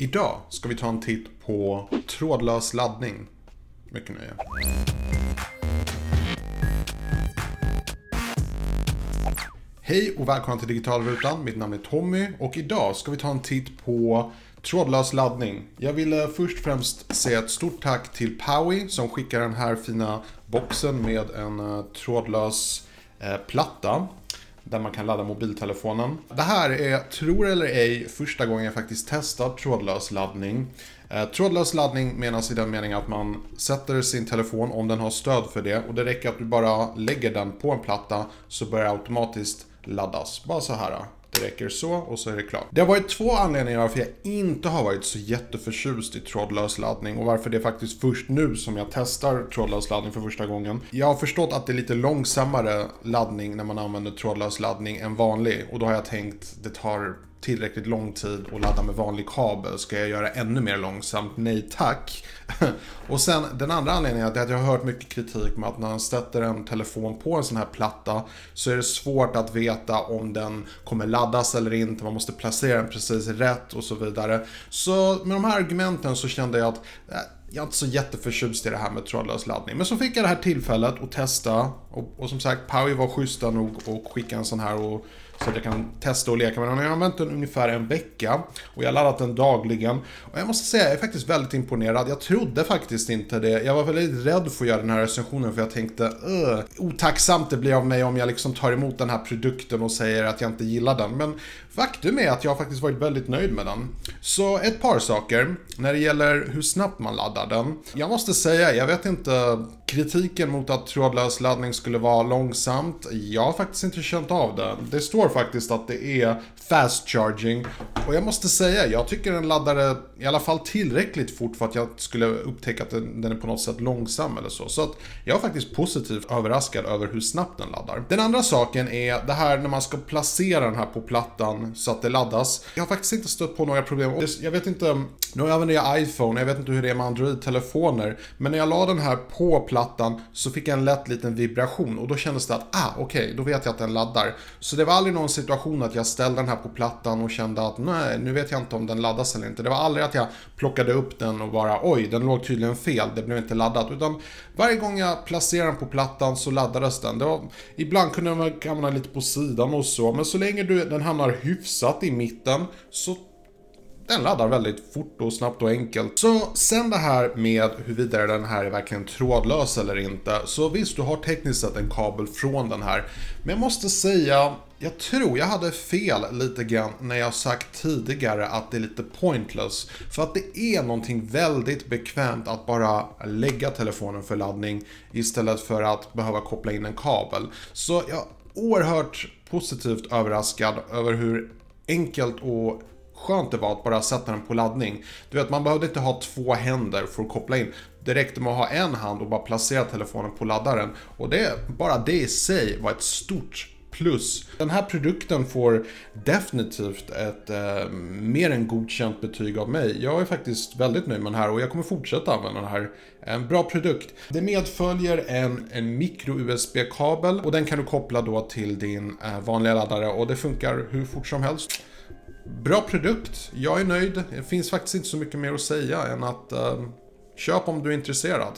Idag ska vi ta en titt på trådlös laddning. Mycket nöje. Hej och välkomna till Digitalrutan. Mitt namn är Tommy och idag ska vi ta en titt på trådlös laddning. Jag vill eh, först och främst säga ett stort tack till Powie som skickar den här fina boxen med en eh, trådlös eh, platta där man kan ladda mobiltelefonen. Det här är, tror eller ej, första gången jag faktiskt testar trådlös laddning. Eh, trådlös laddning menas i den meningen att man sätter sin telefon om den har stöd för det och det räcker att du bara lägger den på en platta så börjar det automatiskt laddas. Bara så här. Det räcker så och så är det klart. Det har varit två anledningar varför jag inte har varit så jätteförtjust i trådlös laddning och varför det är faktiskt först nu som jag testar trådlös laddning för första gången. Jag har förstått att det är lite långsammare laddning när man använder trådlös laddning än vanlig och då har jag tänkt det tar tillräckligt lång tid att ladda med vanlig kabel. Ska jag göra ännu mer långsamt? Nej tack. och sen den andra anledningen är att jag har hört mycket kritik med att när man sätter en telefon på en sån här platta så är det svårt att veta om den kommer laddas eller inte. Man måste placera den precis rätt och så vidare. Så med de här argumenten så kände jag att eh, jag är inte så jätteförtjust i det här med trådlös laddning. Men så fick jag det här tillfället att testa. Och, och som sagt, Powie var schyssta nog och skicka en sån här och så att jag kan testa och leka med den. Jag har använt den ungefär en vecka och jag har laddat den dagligen. Och jag måste säga, jag är faktiskt väldigt imponerad. Jag trodde faktiskt inte det. Jag var väldigt rädd för att göra den här recensionen för jag tänkte, uh, otacksamt det blir av mig om jag liksom tar emot den här produkten och säger att jag inte gillar den. Men faktum är att jag har faktiskt varit väldigt nöjd med den. Så ett par saker när det gäller hur snabbt man laddar den. Jag måste säga, jag vet inte kritiken mot att trådlös laddning skulle vara långsamt. Jag har faktiskt inte känt av det. Det står faktiskt att det är fast charging. Och jag måste säga, jag tycker den laddade i alla fall tillräckligt fort för att jag skulle upptäcka att den är på något sätt långsam eller så. Så att jag är faktiskt positivt överraskad över hur snabbt den laddar. Den andra saken är det här när man ska placera den här på plattan så att det laddas. Jag har faktiskt inte stött på några problem. Jag vet inte, nu använder jag iPhone, jag vet inte hur det är med Android-telefoner. Men när jag la den här på plattan så fick jag en lätt liten vibration och då kändes det att, ah okej, okay, då vet jag att den laddar. Så det var aldrig någon situation att jag ställde den här på plattan och kände att nej, nu vet jag inte om den laddas eller inte. Det var aldrig att jag plockade upp den och bara oj, den låg tydligen fel, det blev inte laddat. Utan varje gång jag placerade den på plattan så laddades den. Det var, ibland kunde den hamna lite på sidan och så, men så länge du, den hamnar hyfsat i mitten så den laddar väldigt fort och snabbt och enkelt. Så sen det här med huruvida den här är verkligen trådlös eller inte. Så visst, du har tekniskt sett en kabel från den här. Men jag måste säga, jag tror jag hade fel lite grann när jag sagt tidigare att det är lite pointless. För att det är någonting väldigt bekvämt att bara lägga telefonen för laddning istället för att behöva koppla in en kabel. Så jag är oerhört positivt överraskad över hur enkelt och skönt det var att bara sätta den på laddning. Du vet, man behövde inte ha två händer för att koppla in. Det räckte med att ha en hand och bara placera telefonen på laddaren. Och det, bara det i sig var ett stort plus. Den här produkten får definitivt ett eh, mer än godkänt betyg av mig. Jag är faktiskt väldigt nöjd med den här och jag kommer fortsätta använda den här. En bra produkt. Det medföljer en, en micro-USB-kabel och den kan du koppla då till din eh, vanliga laddare och det funkar hur fort som helst. Bra produkt, jag är nöjd. Det finns faktiskt inte så mycket mer att säga än att eh, köp om du är intresserad.